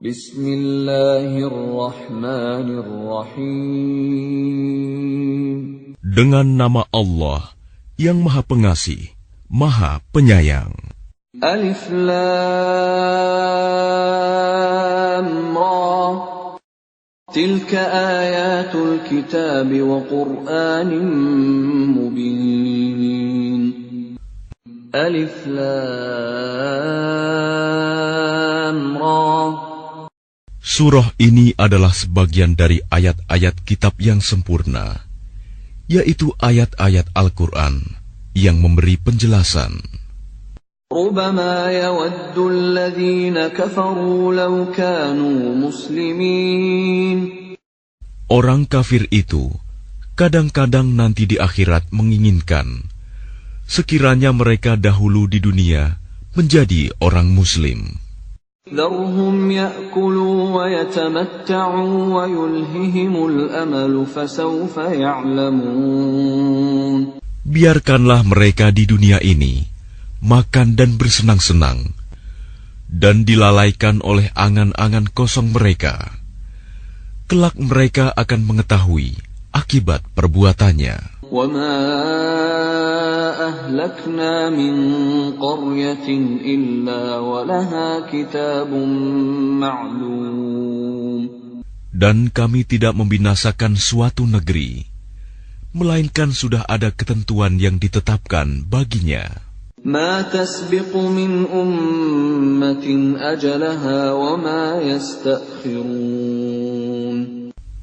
Bismillahirrahmanirrahim. Dengan nama Allah yang Maha Pengasih, Maha Penyayang. Alif Lam Ra. Tilka ayatul kitab wa Qur'anin mubin. Alif Lam Ra. Surah ini adalah sebagian dari ayat-ayat kitab yang sempurna, yaitu ayat-ayat Al-Quran yang memberi penjelasan. ربما يود الذين كفروا لو كانوا مسلمين Orang kafir itu kadang-kadang nanti di akhirat menginginkan sekiranya mereka dahulu di dunia menjadi orang muslim. ذرهم يأكلوا ويتمتعوا ويلههم الأمل فسوف يعلمون Biarkanlah mereka di dunia ini makan dan bersenang-senang, dan dilalaikan oleh angan-angan kosong mereka. Kelak mereka akan mengetahui akibat perbuatannya. وما أهلكنا من قرية إلا ولها كتاب معلوم Dan kami tidak membinasakan suatu negeri, melainkan sudah ada ketentuan yang ditetapkan baginya. ما تسبق من أمة أجلها وما يستأخرون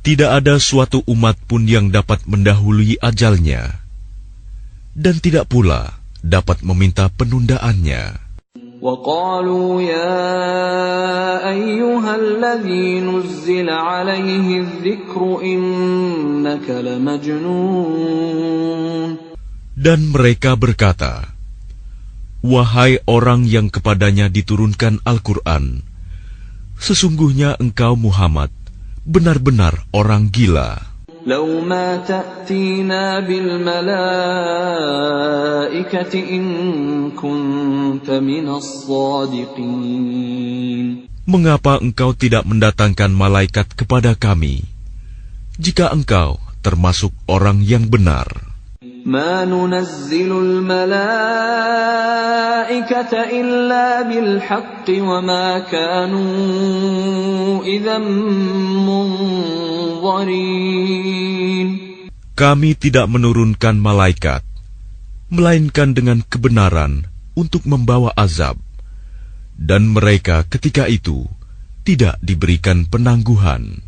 Tidak ada suatu umat pun yang dapat mendahului ajalnya, dan tidak pula dapat meminta penundaannya. Dan mereka berkata, Wahai orang yang kepadanya diturunkan Al-Quran, sesungguhnya engkau Muhammad benar-benar orang gila. لو ما تأتينا بالملائكة إن كنت من الصادقين Mengapa engkau tidak mendatangkan malaikat kepada kami, jika engkau termasuk orang yang benar? ما ننزل الملائكة إلا بالحق وما كانوا إذا منظرين Kami tidak menurunkan malaikat, melainkan dengan kebenaran untuk membawa azab, dan mereka ketika itu tidak diberikan penangguhan.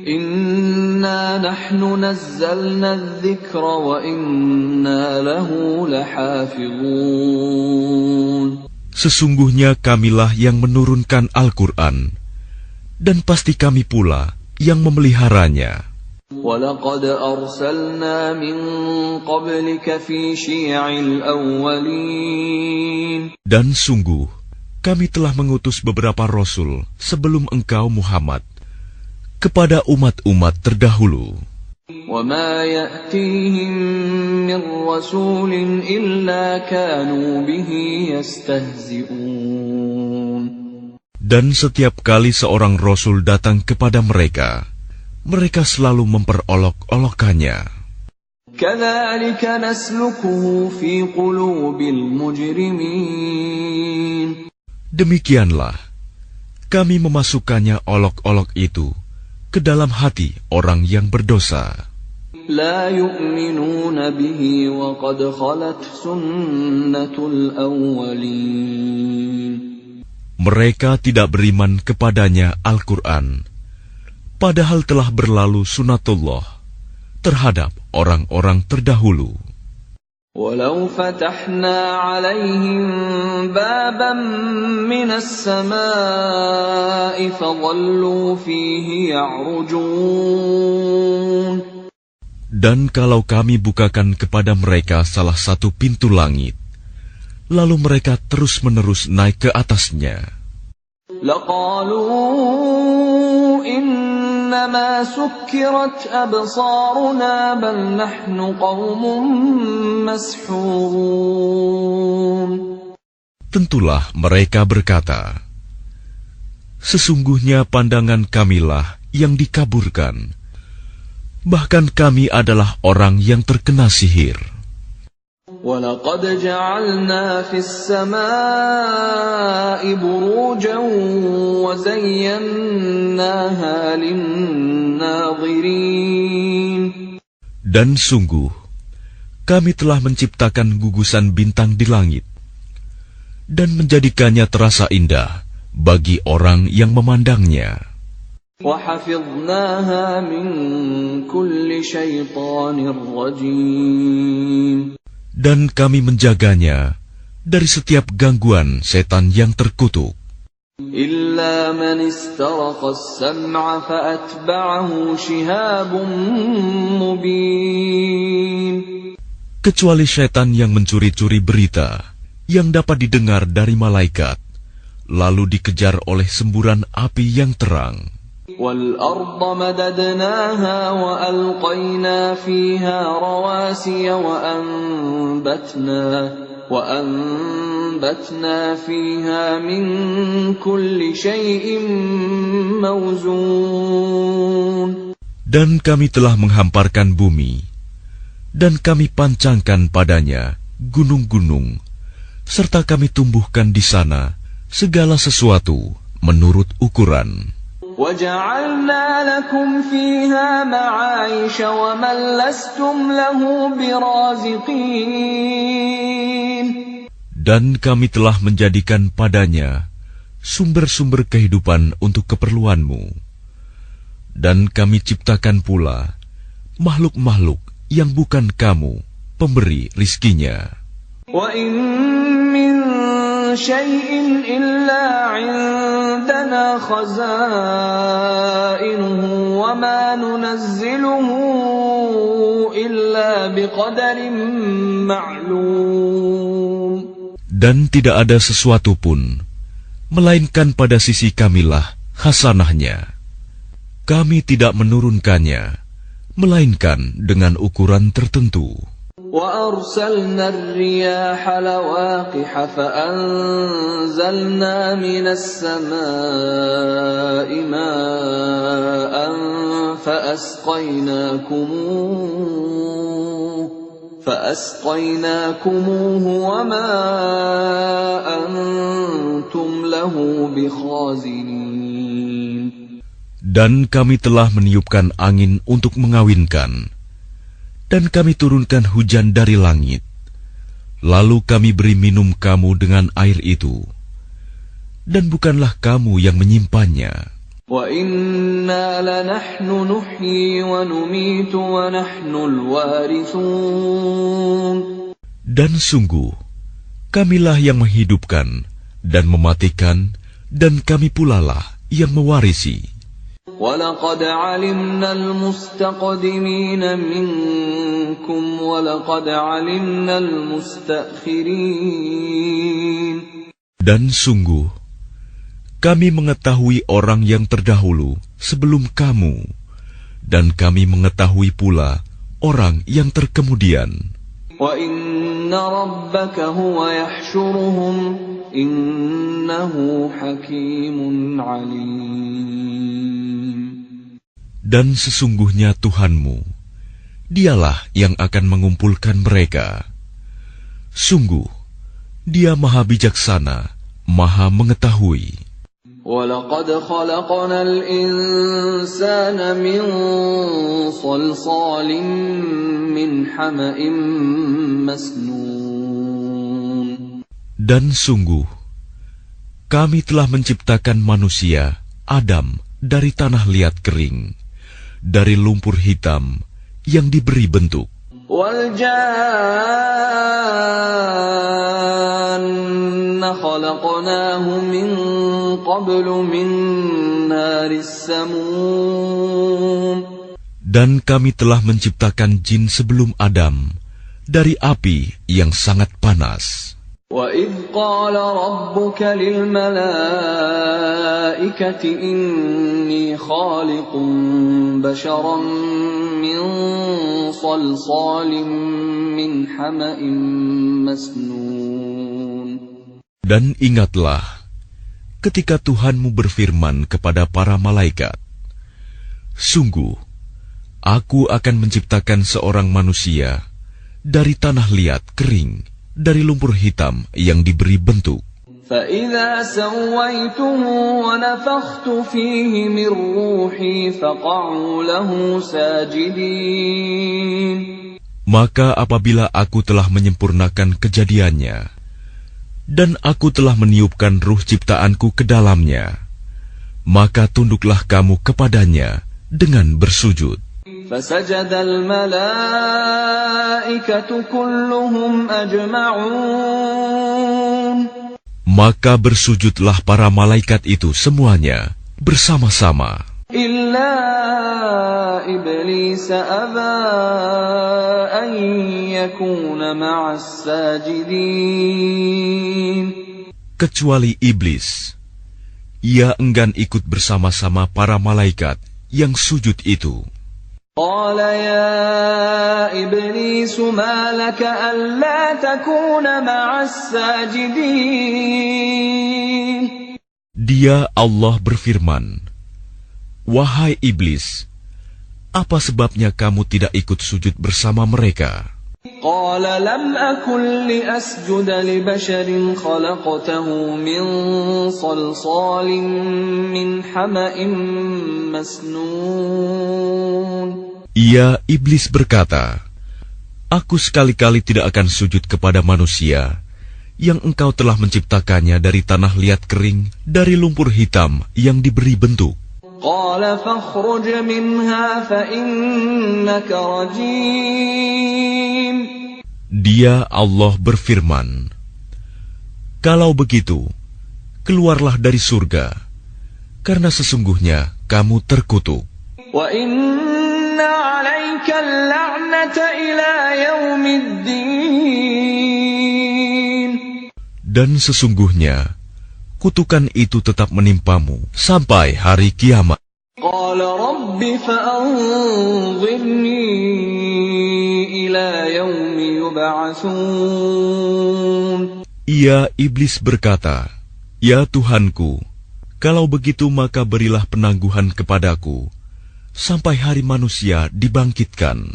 إنا نحن نزلنا الذكر وإنا له لحافظون Sesungguhnya kamilah yang menurunkan Al-Quran, dan pasti kami pula yang memeliharanya. ولقد أرسلنا من قبلك في شيع الأولين Dan sungguh, kami telah mengutus beberapa rasul sebelum engkau Muhammad kepada umat-umat terdahulu. وما يأتيهم من رسول إلا كانوا به يستهزئون Dan setiap kali seorang rasul datang kepada mereka, mereka selalu memperolok-olokkannya. كذلك نسلكه في قلوب المجرمين Demikianlah, kami memasukkannya olok-olok itu ke dalam hati orang yang berdosa. لا يؤمنون به وقد خلت سنة الأولين Mereka tidak beriman kepadanya Al-Quran, padahal telah berlalu sunatullah terhadap orang-orang terdahulu. ولو فتحنا عليهم بابا من السماء فظلوا فيه يعرجون Dan kalau kami bukakan kepada mereka salah satu pintu langit, lalu mereka terus-menerus naik ke atasnya, لقالوا إنما سكرت أبصارنا بل نحن قوم مسحورون tentulah mereka berkata, Sesungguhnya pandangan kamilah yang dikaburkan. Bahkan kami adalah orang yang terkena sihir. ولقد جعلنا في السماء بروجا وزيناها للناظرين Dan sungguh, kami telah menciptakan gugusan bintang di langit dan menjadikannya terasa indah bagi orang yang memandangnya. وحفظناها من كل شيطان رجيم Dan kami menjaganya dari setiap gangguan setan yang terkutuk. إلا من استرق السمع فأتبعه شهاب مبين Kecuali setan yang mencuri-curi berita yang dapat didengar dari malaikat, lalu dikejar oleh semburan api yang terang. والأرض مددناها وألقينا فيها رواسي وأنبتنا وأنبتنا فيها من كل شيء موزون Dan kami telah menghamparkan bumi, dan kami pancangkan padanya gunung-gunung, serta kami tumbuhkan di sana segala sesuatu menurut ukuran. وجعلنا لكم فيها معايش ومن لستم له برازقين Dan kami telah menjadikan padanya sumber-sumber kehidupan untuk keperluanmu. Dan kami ciptakan pula makhluk-makhluk yang bukan kamu pemberi rizkinya. وإن من شيء إلا عندنا خزائنه وما ننزله إلا بقدر معلوم Dan tidak ada sesuatu pun, melainkan pada sisi kamilah hasanahnya. Kami tidak menurunkannya, melainkan dengan ukuran tertentu. وأرسلنا الرياح لواقح فأنزلنا من السماء ماء فأسقيناكموه فأسقيناكموه وما أنتم له بخازنين. Dan kami telah meniupkan angin untuk mengawinkan, dan kami turunkan hujan dari langit. Lalu kami beri minum kamu dengan air itu. Dan bukanlah kamu yang menyimpannya. Dan sungguh, kamilah yang menghidupkan dan mematikan, dan kami pulalah yang mewarisi. وَلَقَدْ عَلِمْنَا الْمُسْتَقْدِمِينَ مِنكُمْ وَلَقَدْ عَلِمْنَا الْمُسْتَأْخِرِينَ Dan sungguh, kami mengetahui orang yang terdahulu sebelum kamu, dan kami mengetahui pula orang yang terkemudian. Dan sesungguhnya Tuhanmu, dialah yang akan mengumpulkan mereka. Sungguh, dia maha bijaksana, maha mengetahui. وَلَقَدْ خَلَقْنَا الْإِنسَانَ مِنْ صَلْصَالٍ مِنْ حَمَإٍ مَسْنُونٍ Dan sungguh, kami telah menciptakan manusia, Adam, dari tanah liat kering, dari lumpur hitam yang diberi bentuk. وَالْجَانَّ خَلَقْنَاهُ مِنْ Dan kami telah menciptakan jin sebelum Adam dari api yang sangat panas. وَإِذْ قَالَ رَبُّكَ لِلْمَلَائِكَةِ إِنِّي خَالِقٌ بَشَرًا مِّن صَلْصَالٍ مِّنْ حَمَإٍ مسنون Dan ingatlah, ketika Tuhanmu berfirman kepada para malaikat, "Sungguh, Aku akan menciptakan seorang manusia dari tanah liat kering, dari lumpur hitam yang diberi bentuk." فإذا سويته ونفخت فيه من روحي فقعوا له ساجدين Maka apabila aku telah menyempurnakan kejadiannya, dan aku telah meniupkan ruh ciptaanku ke dalamnya, maka tunduklah kamu kepadanya dengan bersujud. Maka bersujudlah para malaikat itu semuanya bersama-sama. إلا إبليس أبى أن يكون مع الساجدين Kecuali iblis. Ia enggan ikut bersama-sama para malaikat yang sujud itu. قال يا إبليس ما لك ألا تكون مع الساجدين Dia Allah berfirman, Wahai iblis, apa sebabnya kamu tidak ikut sujud bersama mereka? Ia iblis berkata, Aku sekali-kali tidak akan sujud kepada manusia yang engkau telah menciptakannya dari tanah liat kering, dari lumpur hitam yang diberi bentuk. Qala fakhruj minha fa innaka. Dia Allah berfirman, Kalau begitu, keluarlah dari surga, karena sesungguhnya kamu terkutuk. Wa inna alaika la'nata ila yaumiddin. Dan sesungguhnya, kutukan itu tetap menimpamu sampai hari kiamat. Ia iblis berkata, Ya Tuhanku, kalau begitu maka berilah penangguhan kepadaku sampai hari manusia dibangkitkan.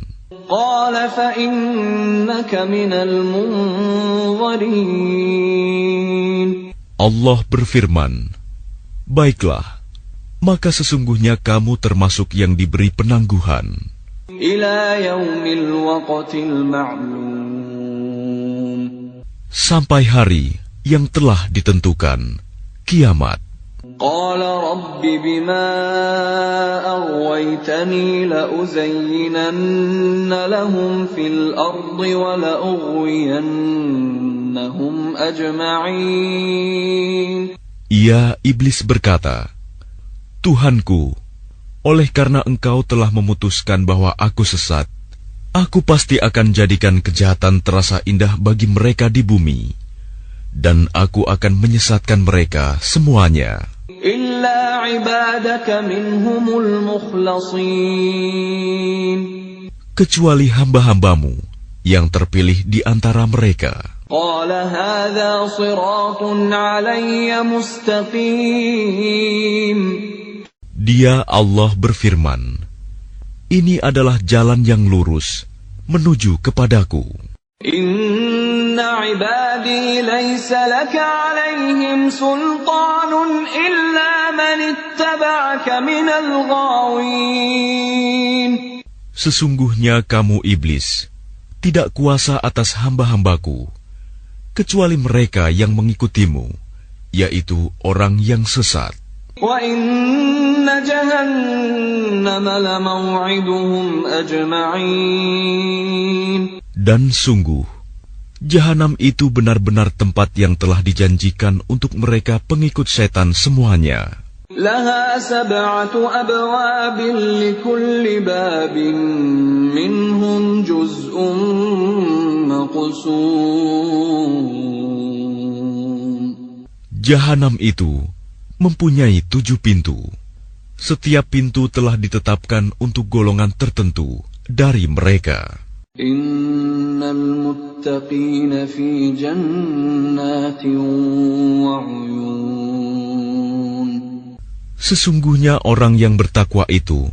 قال فإنك من المنظرين Allah berfirman, Baiklah, maka sesungguhnya kamu termasuk yang diberi penangguhan. إلى يوم الوقت المعلوم Sampai hari yang telah ditentukan, kiamat. قال رب بما أغويتني لأزينن لهم في الأرض ولأغوينهم أجمعين ia iblis berkata, Tuhanku, oleh karena engkau telah memutuskan bahwa aku sesat, aku pasti akan jadikan kejahatan terasa indah bagi mereka di bumi, dan aku akan menyesatkan mereka semuanya. Kecuali hamba-hambamu yang terpilih di antara mereka. قال هذا صراط علي مستقيم Dia Allah berfirman, Ini adalah jalan yang lurus menuju kepadaku. إن عبادي ليس لك عليهم سلطان إلا من اتبعك من الغاوين Sesungguhnya kamu iblis, tidak kuasa atas hamba-hambaku, kecuali mereka yang mengikutimu, yaitu orang yang sesat. Dan sungguh, jahanam itu benar-benar tempat yang telah dijanjikan untuk mereka pengikut setan semuanya. لها سبعة أبواب لكل باب منهم جزء مقسوم Jahanam itu mempunyai tujuh pintu. Setiap pintu telah ditetapkan untuk golongan tertentu dari mereka. إن المتقين في جنات وعيون Sesungguhnya orang yang bertakwa itu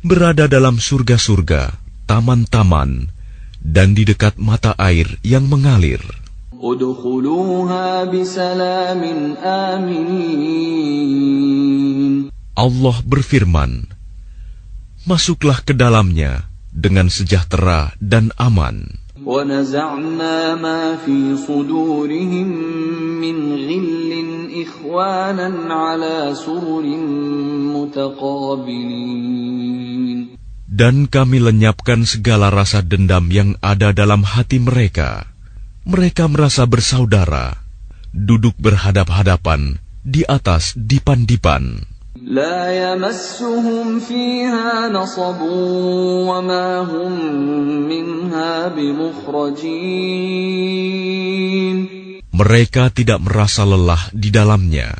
berada dalam surga-surga, taman-taman, dan di dekat mata air yang mengalir. ادخلوها بسلام آمنين Allah berfirman, Masuklah ke dalamnya dengan sejahtera dan aman. ونزعنا ما في صدورهم من غل إخوانا على سرر متقابلين Dan kami lenyapkan segala rasa dendam yang ada dalam hati mereka. Mereka merasa bersaudara, duduk berhadap-hadapan di atas dipan-dipan. لا يمسهم فيها نصب وما هم منها بمخرجين mereka tidak merasa lelah di dalamnya,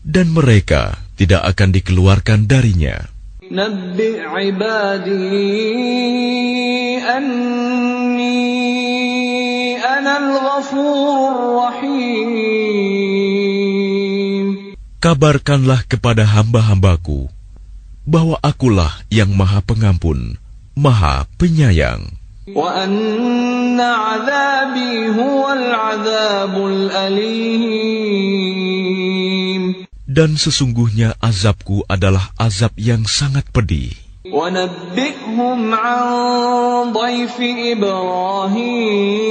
dan mereka tidak akan dikeluarkan darinya. Kabarkanlah kepada hamba-hambaku bahwa akulah yang Maha Pengampun, Maha Penyayang. وأن عذابي هو العذاب الأليم Dan sesungguhnya azabku adalah azab yang sangat pedih. ونبئهم عن ضيف إبراهيم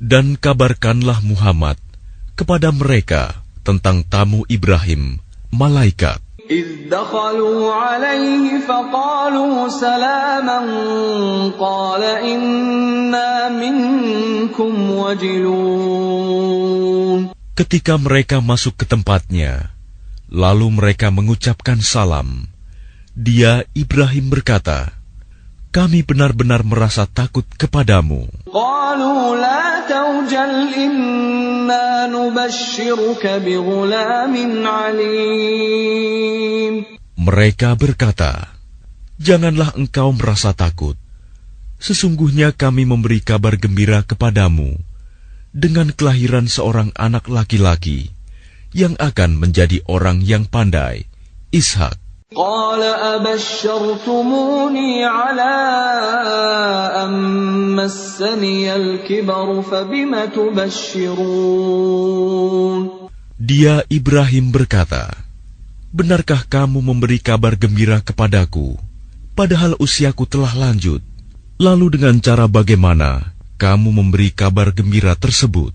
Dan kabarkanlah Muhammad kepada mereka tentang tamu Ibrahim, malaikat. إذ دخلوا عليه فقالوا سلاما قال إنا منكم وجلون Ketika mereka masuk ke tempatnya, lalu mereka mengucapkan salam. Dia Ibrahim berkata, kami benar-benar merasa takut kepadamu. Mereka berkata, Janganlah engkau merasa takut. Sesungguhnya kami memberi kabar gembira kepadamu dengan kelahiran seorang anak laki-laki yang akan menjadi orang yang pandai, Ishak. قال أبشرتموني على أن مسني الكبر فبم تبشرون Dia Ibrahim berkata, Benarkah kamu memberi kabar gembira kepadaku, padahal usiaku telah lanjut? Lalu dengan cara bagaimana kamu memberi kabar gembira tersebut?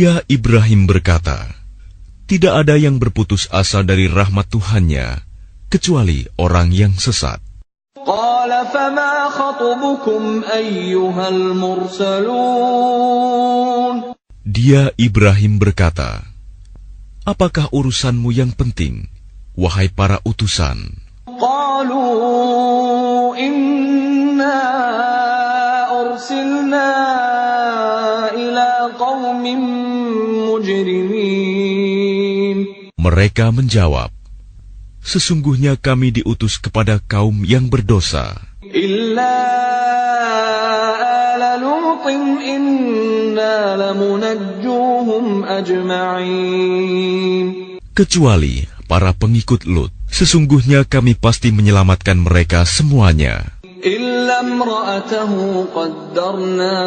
Dia Ibrahim berkata, Tidak ada yang berputus asa dari rahmat Tuhannya, kecuali orang yang sesat. Dia Ibrahim berkata, Apakah urusanmu yang penting, wahai para utusan? Mereka menjawab, Sesungguhnya kami diutus kepada kaum yang berdosa. Kecuali para pengikut Lut, sesungguhnya kami pasti menyelamatkan mereka semuanya. إلا امرأته قدرنا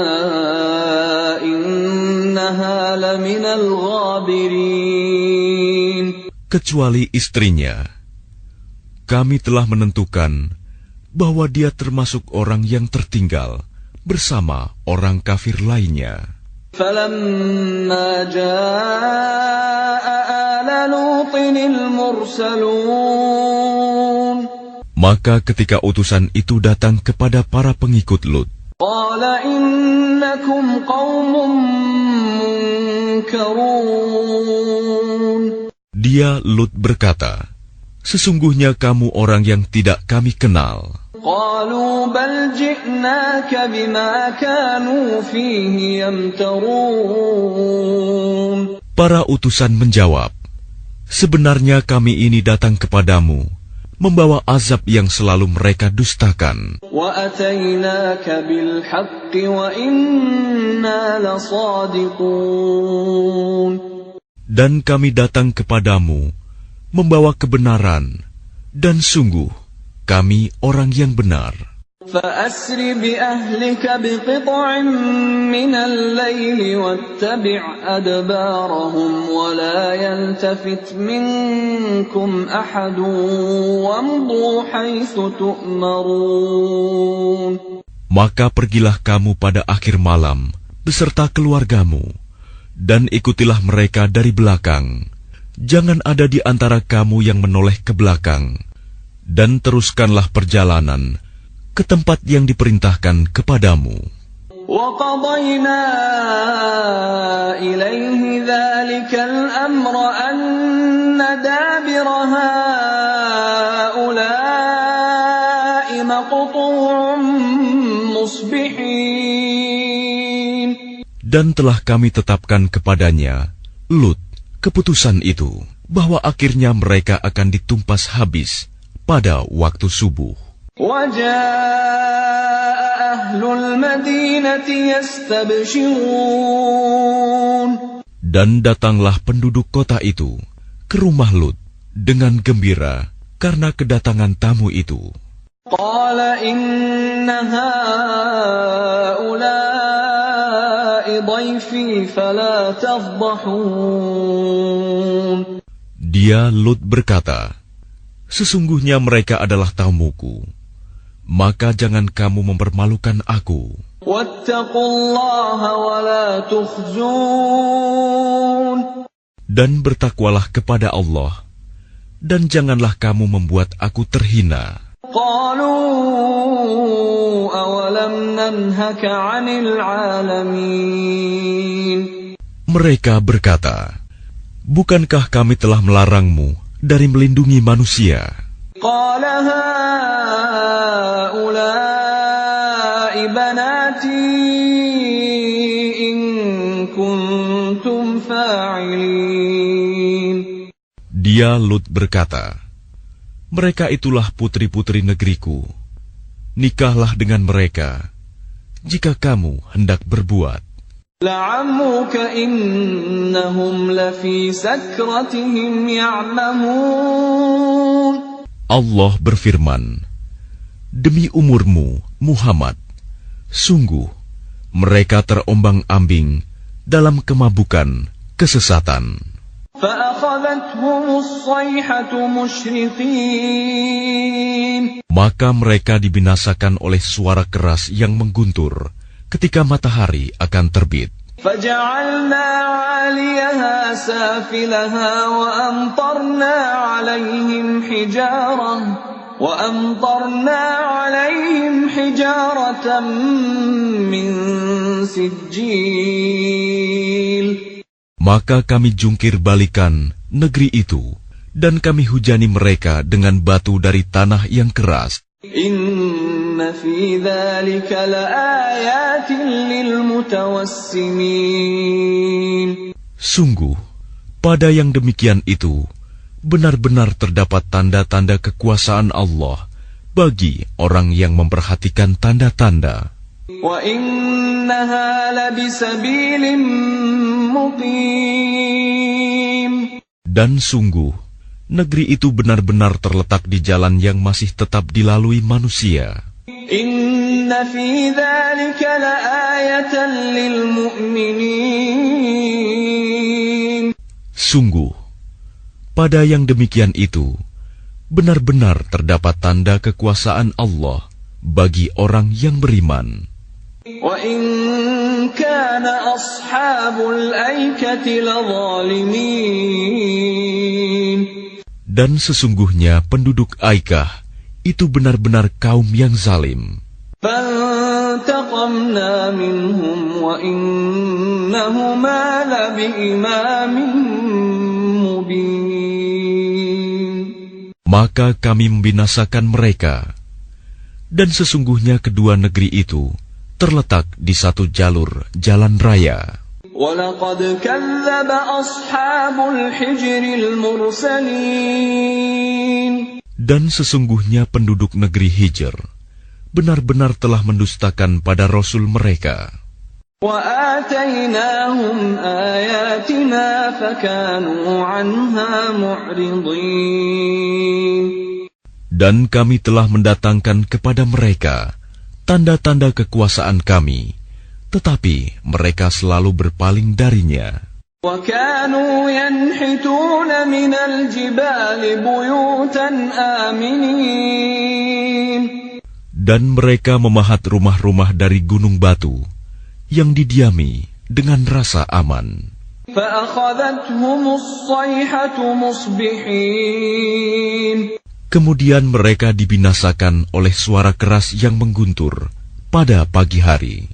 إنها لمن الغابرين kecuali istrinya. Kami telah menentukan bahwa dia termasuk orang yang tertinggal bersama orang kafir lainnya. فلما جاء آل لوط المرسلون maka ketika utusan itu datang kepada para pengikut Lut, dia Lut berkata, Sesungguhnya kamu orang yang tidak kami kenal. Para utusan menjawab, Sebenarnya kami ini datang kepadamu membawa azab yang selalu mereka dustakan. Dan kami datang kepadamu membawa kebenaran, dan sungguh kami orang yang benar. فأسر بأهلك بقطع من الليل واتبع أدبارهم ولا يلتفت منكم أحد وامضوا حيث تؤمرون Maka pergilah kamu pada akhir malam beserta keluargamu, dan ikutilah mereka dari belakang. Jangan ada di antara kamu yang menoleh ke belakang, dan teruskanlah perjalanan ke tempat yang diperintahkan kepadamu. وقضينا إليه ذلك الأمر أن دابر هؤلاء مقطوع مصبحين Dan telah kami tetapkan kepadanya, Lut, keputusan itu, bahwa akhirnya mereka akan ditumpas habis pada waktu subuh. وجاء أهل المدينة يستبشرون Dan datanglah penduduk kota itu ke rumah Lut dengan gembira karena kedatangan tamu itu. قال إن هؤلاء ضيفي فلا تفضحون Dia Lut berkata, Sesungguhnya mereka adalah tamuku, maka jangan kamu mempermalukan aku. Dan bertakwalah kepada Allah, dan janganlah kamu membuat aku terhina. Mereka berkata, Bukankah kami telah melarangmu dari melindungi manusia? قال هؤلاء بناتي إن كنتم فاعلين Dia Lut berkata, Mereka itulah putri-putri negeriku. Nikahlah dengan mereka, jika kamu hendak berbuat. لعمرك إنهم لفي سكرتهم يعمهون Allah berfirman, Demi umurmu, Muhammad, sungguh mereka terombang-ambing dalam kemabukan kesesatan. فأخذتهم الصيحة مشرقين Maka mereka dibinasakan oleh suara keras yang mengguntur ketika matahari akan terbit. فجعلنا عاليها سافلها وأمطرنا عليهم حجارة وأمطرنا عليهم حجارة من سجيل Maka kami jungkir balikan negeri itu, dan kami hujani mereka dengan batu dari tanah yang keras. إن في ذلك لآيات للمتوسمين Sungguh, pada yang demikian itu benar-benar terdapat tanda-tanda kekuasaan Allah bagi orang yang memperhatikan tanda-tanda. Dan sungguh, negeri itu benar-benar terletak di jalan yang masih tetap dilalui manusia. Inna fi Sungguh, pada yang demikian itu, benar-benar terdapat tanda kekuasaan Allah bagi orang yang beriman. وإن كان أصحاب الأيكة لظالمين Dan sesungguhnya penduduk Aikah itu benar-benar kaum yang zalim. فانتقمنا منهم وإنهما لبإمام مبين Maka kami membinasakan mereka, dan sesungguhnya kedua negeri itu terletak di satu jalur jalan raya. Dan sesungguhnya penduduk negeri Hijr benar-benar telah mendustakan pada Rasul mereka. Dan kami telah mendatangkan kepada mereka tanda-tanda kekuasaan kami, tetapi mereka selalu berpaling darinya. Dan mereka memahat rumah-rumah dari gunung batu, yang didiami dengan rasa aman. Kemudian mereka dibinasakan oleh suara keras yang mengguntur pada pagi hari.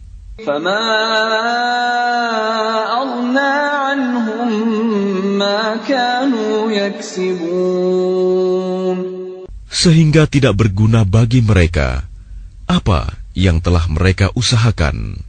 Sehingga tidak berguna bagi mereka apa yang telah mereka usahakan.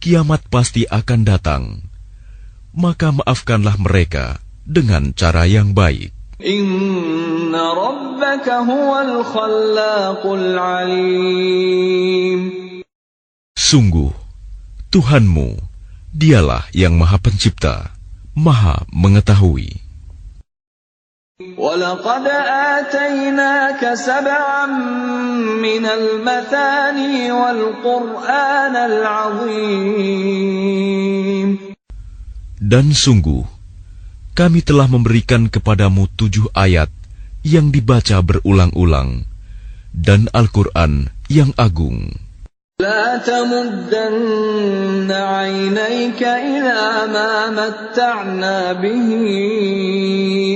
kiamat pasti akan datang. Maka maafkanlah mereka dengan cara yang baik. Inna rabbaka huwal khallaqul alim. Sungguh, Tuhanmu, dialah yang maha pencipta, maha mengetahui. ولقد آتيناك سبعا من المثاني والقرآن العظيم Dan sungguh, kami telah memberikan kepadamu tujuh ayat yang dibaca berulang-ulang, dan Al-Quran yang agung. لا تمدن عينيك إلى ما متعنا به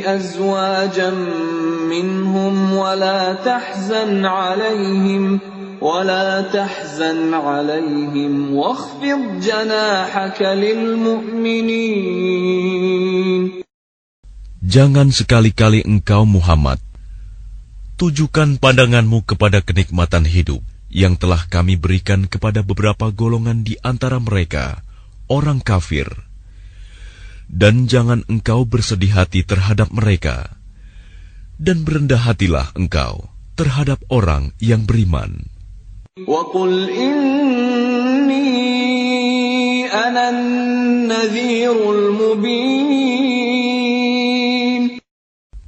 أزواجا منهم ولا تحزن عليهم ولا تحزن عليهم واخفض جناحك للمؤمنين Jangan sekali-kali engkau Muhammad tujukan pandanganmu kepada kenikmatan hidup yang telah kami berikan kepada beberapa golongan di antara mereka, orang kafir. Dan jangan engkau bersedih hati terhadap mereka, dan berendah hatilah engkau terhadap orang yang beriman.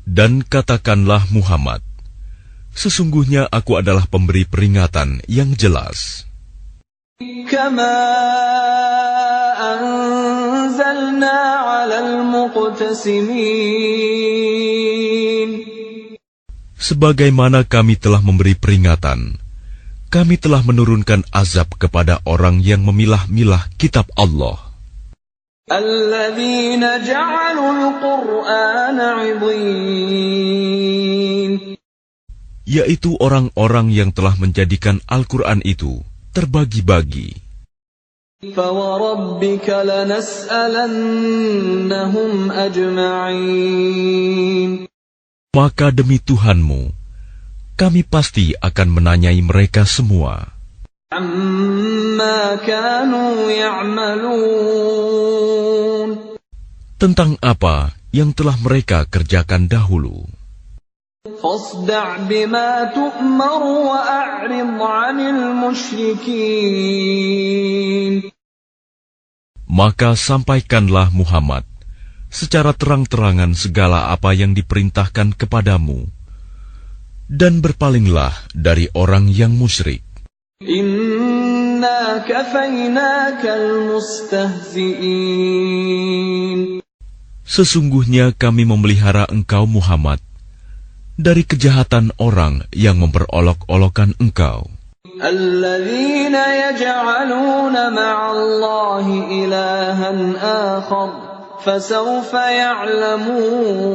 Dan katakanlah Muhammad, sesungguhnya aku adalah pemberi peringatan yang jelas. كما أنزلنا على المقتسمين Sebagaimana kami telah memberi peringatan, kami telah menurunkan azab kepada orang yang memilah-milah kitab Allah, الذين جعلوا القرآن عضين yaitu orang-orang yang telah menjadikan Al-Quran itu terbagi-bagi. Maka demi Tuhanmu, kami pasti akan menanyai mereka semua. Tentang apa yang telah mereka kerjakan dahulu. Maka sampaikanlah Muhammad secara terang-terangan segala apa yang diperintahkan kepadamu, dan berpalinglah dari orang yang musyrik. Sesungguhnya kami memelihara engkau Muhammad dari kejahatan orang yang memperolok-olokkan engkau. الذين يجعلون مع الله إلها آخر فسوف يعلمون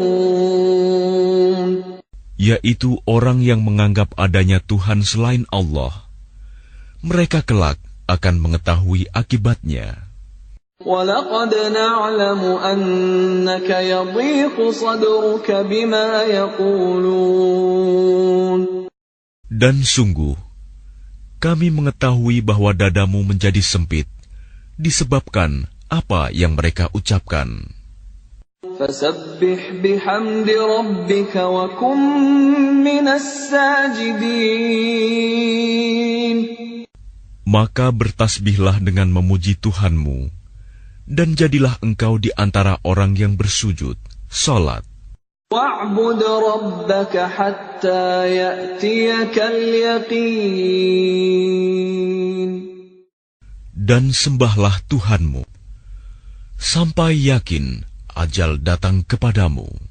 yaitu orang yang menganggap adanya Tuhan selain Allah. Mereka kelak akan mengetahui akibatnya. ولقد نعلم أنك يضيق صدرك بما يقولون Dan sungguh, kami mengetahui bahwa dadamu menjadi sempit disebabkan apa yang mereka ucapkan. فسبح بحمد ربك وكن من الساجدين Maka bertasbihlah dengan memuji Tuhanmu, dan jadilah engkau di antara orang yang bersujud, salat. Dan sembahlah Tuhanmu, sampai yakin ajal datang kepadamu.